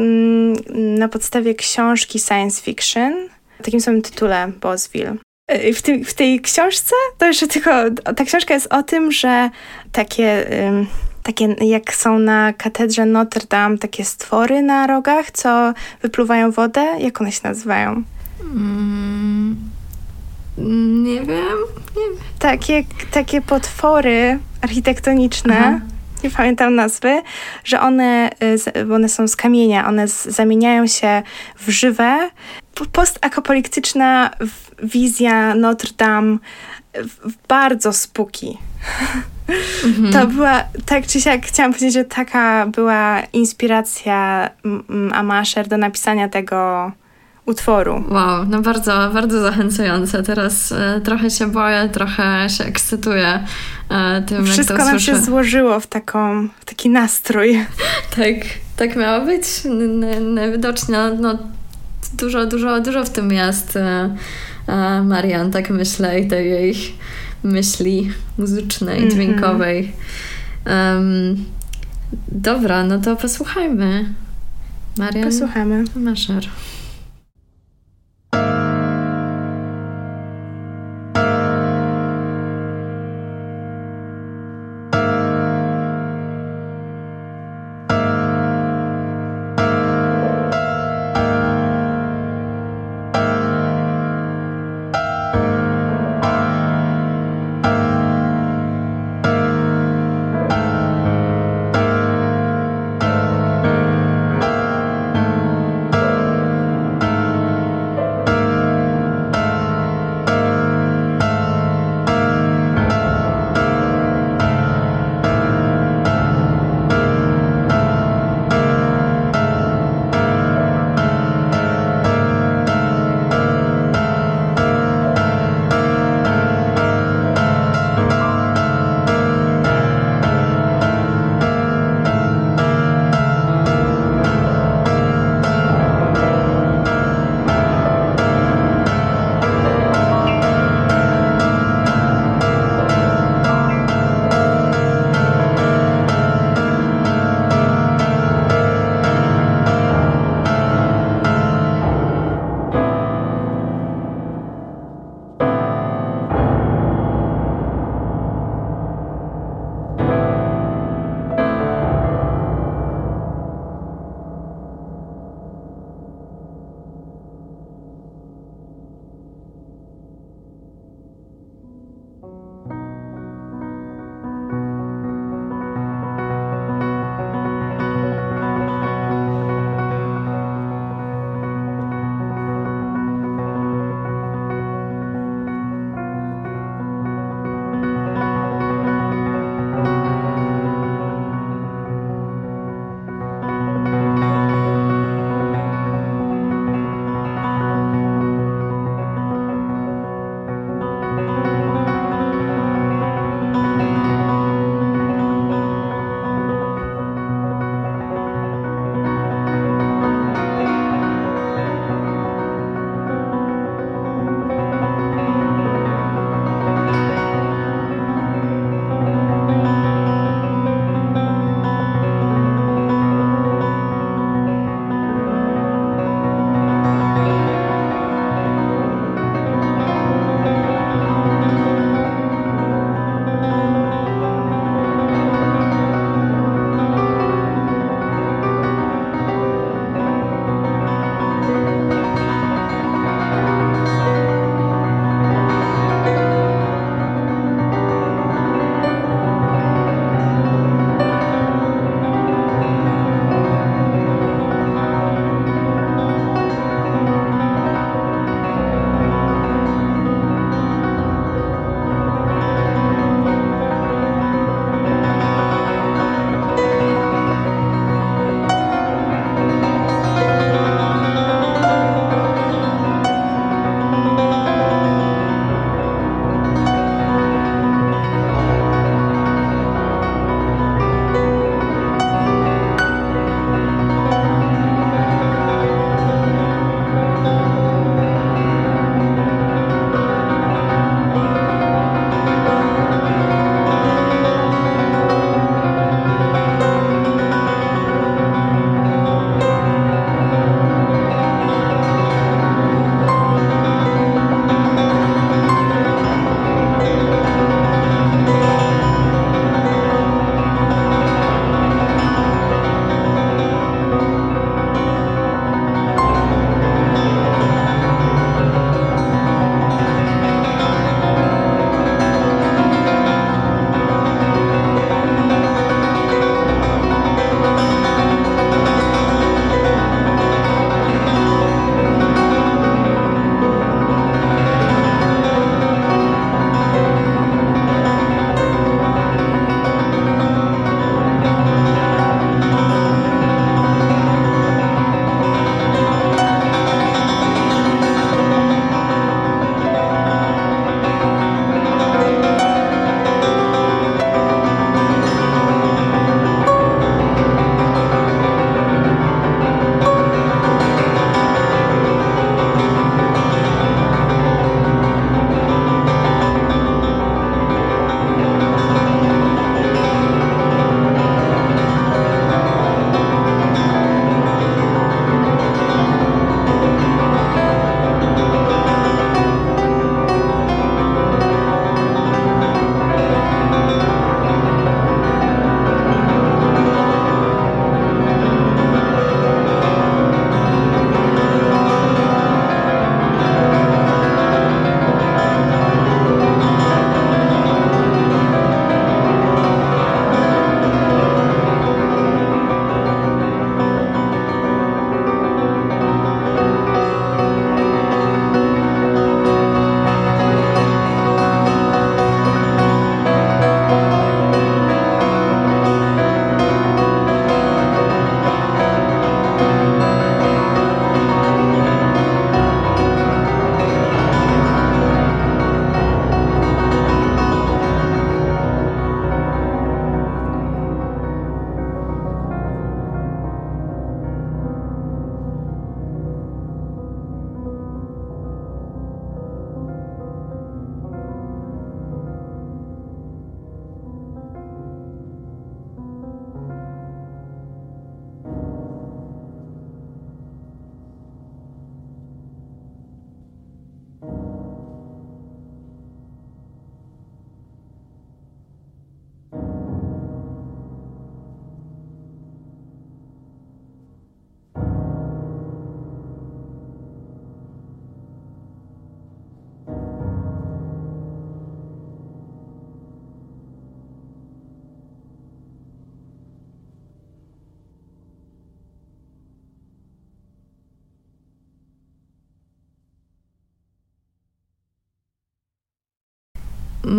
na podstawie książki science fiction o takim samym tytule Bosville. E, W, tym, w tej książce to jeszcze tylko, ta książka jest o tym, że takie, ym, takie jak są na katedrze Notre Dame, takie stwory na rogach, co wypluwają wodę, jak one się nazywają? Mm, nie wiem. Nie wiem. Takie, takie potwory architektoniczne, Aha. nie pamiętam nazwy, że one, y, bo one są z kamienia, one z, zamieniają się w żywe. Postapokaliptyczna wizja Notre Dame, bardzo spuki. Mhm. To była, tak czy siak, chciałam powiedzieć, że taka była inspiracja Amasher do napisania tego utworu. Wow, no bardzo, bardzo zachęcające. Teraz e, trochę się boję, trochę się ekscytuję e, tym, Wszystko jak to nam się złożyło w, taką, w taki nastrój. tak, tak miało być. Najwidoczniej no, no, dużo, dużo, dużo w tym jest e, e, Marian, tak myślę, i tej jej myśli muzycznej, -hmm. dźwiękowej. Um, dobra, no to posłuchajmy. Marian Posłuchamy. Maszer.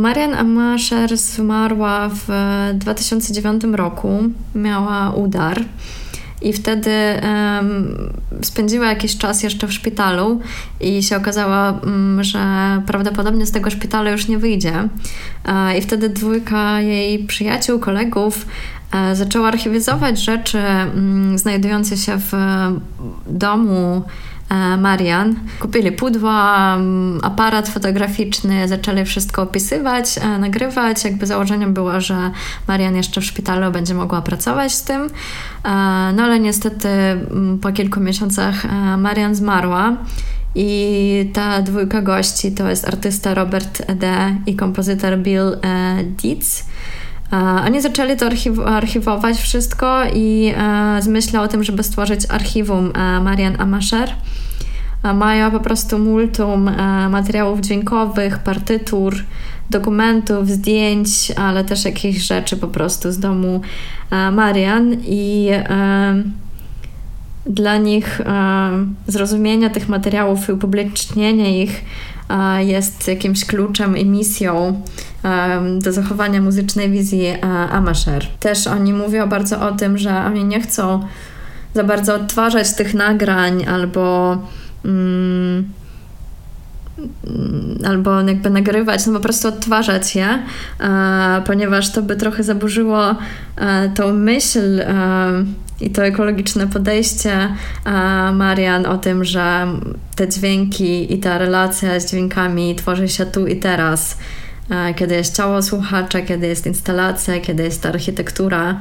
Marian Amasher zmarła w 2009 roku. Miała udar i wtedy um, spędziła jakiś czas jeszcze w szpitalu i się okazało, um, że prawdopodobnie z tego szpitala już nie wyjdzie. E, I wtedy dwójka jej przyjaciół, kolegów e, zaczęła archiwizować rzeczy um, znajdujące się w domu E, Marian. Kupili pudła, aparat fotograficzny, zaczęli wszystko opisywać, e, nagrywać. Jakby założeniem było, że Marian jeszcze w szpitalu będzie mogła pracować z tym. E, no ale niestety po kilku miesiącach Marian zmarła. I ta dwójka gości to jest artysta Robert D. i kompozytor Bill Dietz. Oni zaczęli to archiw- archiwować wszystko i z myślą o tym, żeby stworzyć archiwum Marian Amasher. Mają po prostu multum e, materiałów dźwiękowych, partytur, dokumentów, zdjęć, ale też jakichś rzeczy po prostu z domu e, Marian. I e, dla nich zrozumienie tych materiałów i upublicznienie ich jest jakimś kluczem i misją do zachowania muzycznej wizji Amasher. Też oni mówią bardzo o tym, że oni nie chcą za bardzo odtwarzać tych nagrań albo Mm, albo jakby nagrywać, no po prostu odtwarzać je, e, ponieważ to by trochę zaburzyło e, tą myśl e, i to ekologiczne podejście Marian o tym, że te dźwięki i ta relacja z dźwiękami tworzy się tu i teraz, kiedy jest ciało słuchacza, kiedy jest instalacja, kiedy jest ta architektura.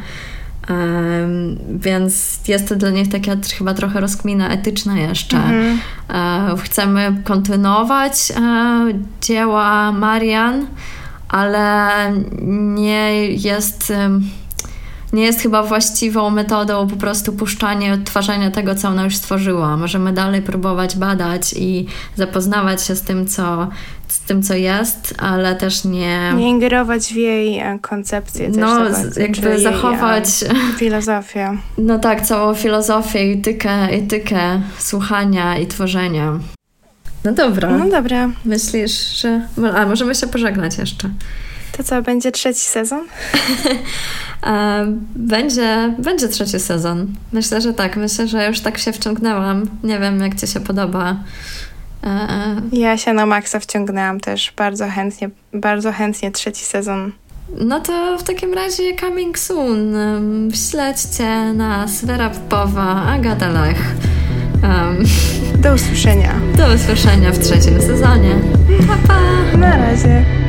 Więc jest to dla nich taka chyba trochę rozkmina etyczna jeszcze. Mhm. Chcemy kontynuować e, dzieła Marian, ale nie jest nie jest chyba właściwą metodą po prostu puszczania i odtwarzania tego, co ona już stworzyła. Możemy dalej próbować badać i zapoznawać się z tym, co, z tym, co jest, ale też nie... Nie ingerować w jej e, koncepcję. No, jakby zachować... Jej, filozofię. No tak, całą filozofię, etykę, etykę słuchania i tworzenia. No dobra. No dobra. Myślisz, że... A, możemy się pożegnać jeszcze. To co, będzie trzeci sezon? będzie, będzie trzeci sezon. Myślę, że tak. Myślę, że już tak się wciągnęłam. Nie wiem, jak Ci się podoba. E, e. Ja się na maksa wciągnęłam też bardzo chętnie, bardzo chętnie trzeci sezon. No to w takim razie coming soon. Śledźcie nas Wera Popowa, Agata Lech. Um, do usłyszenia. Do usłyszenia w trzecim sezonie. Pa, pa. Na razie.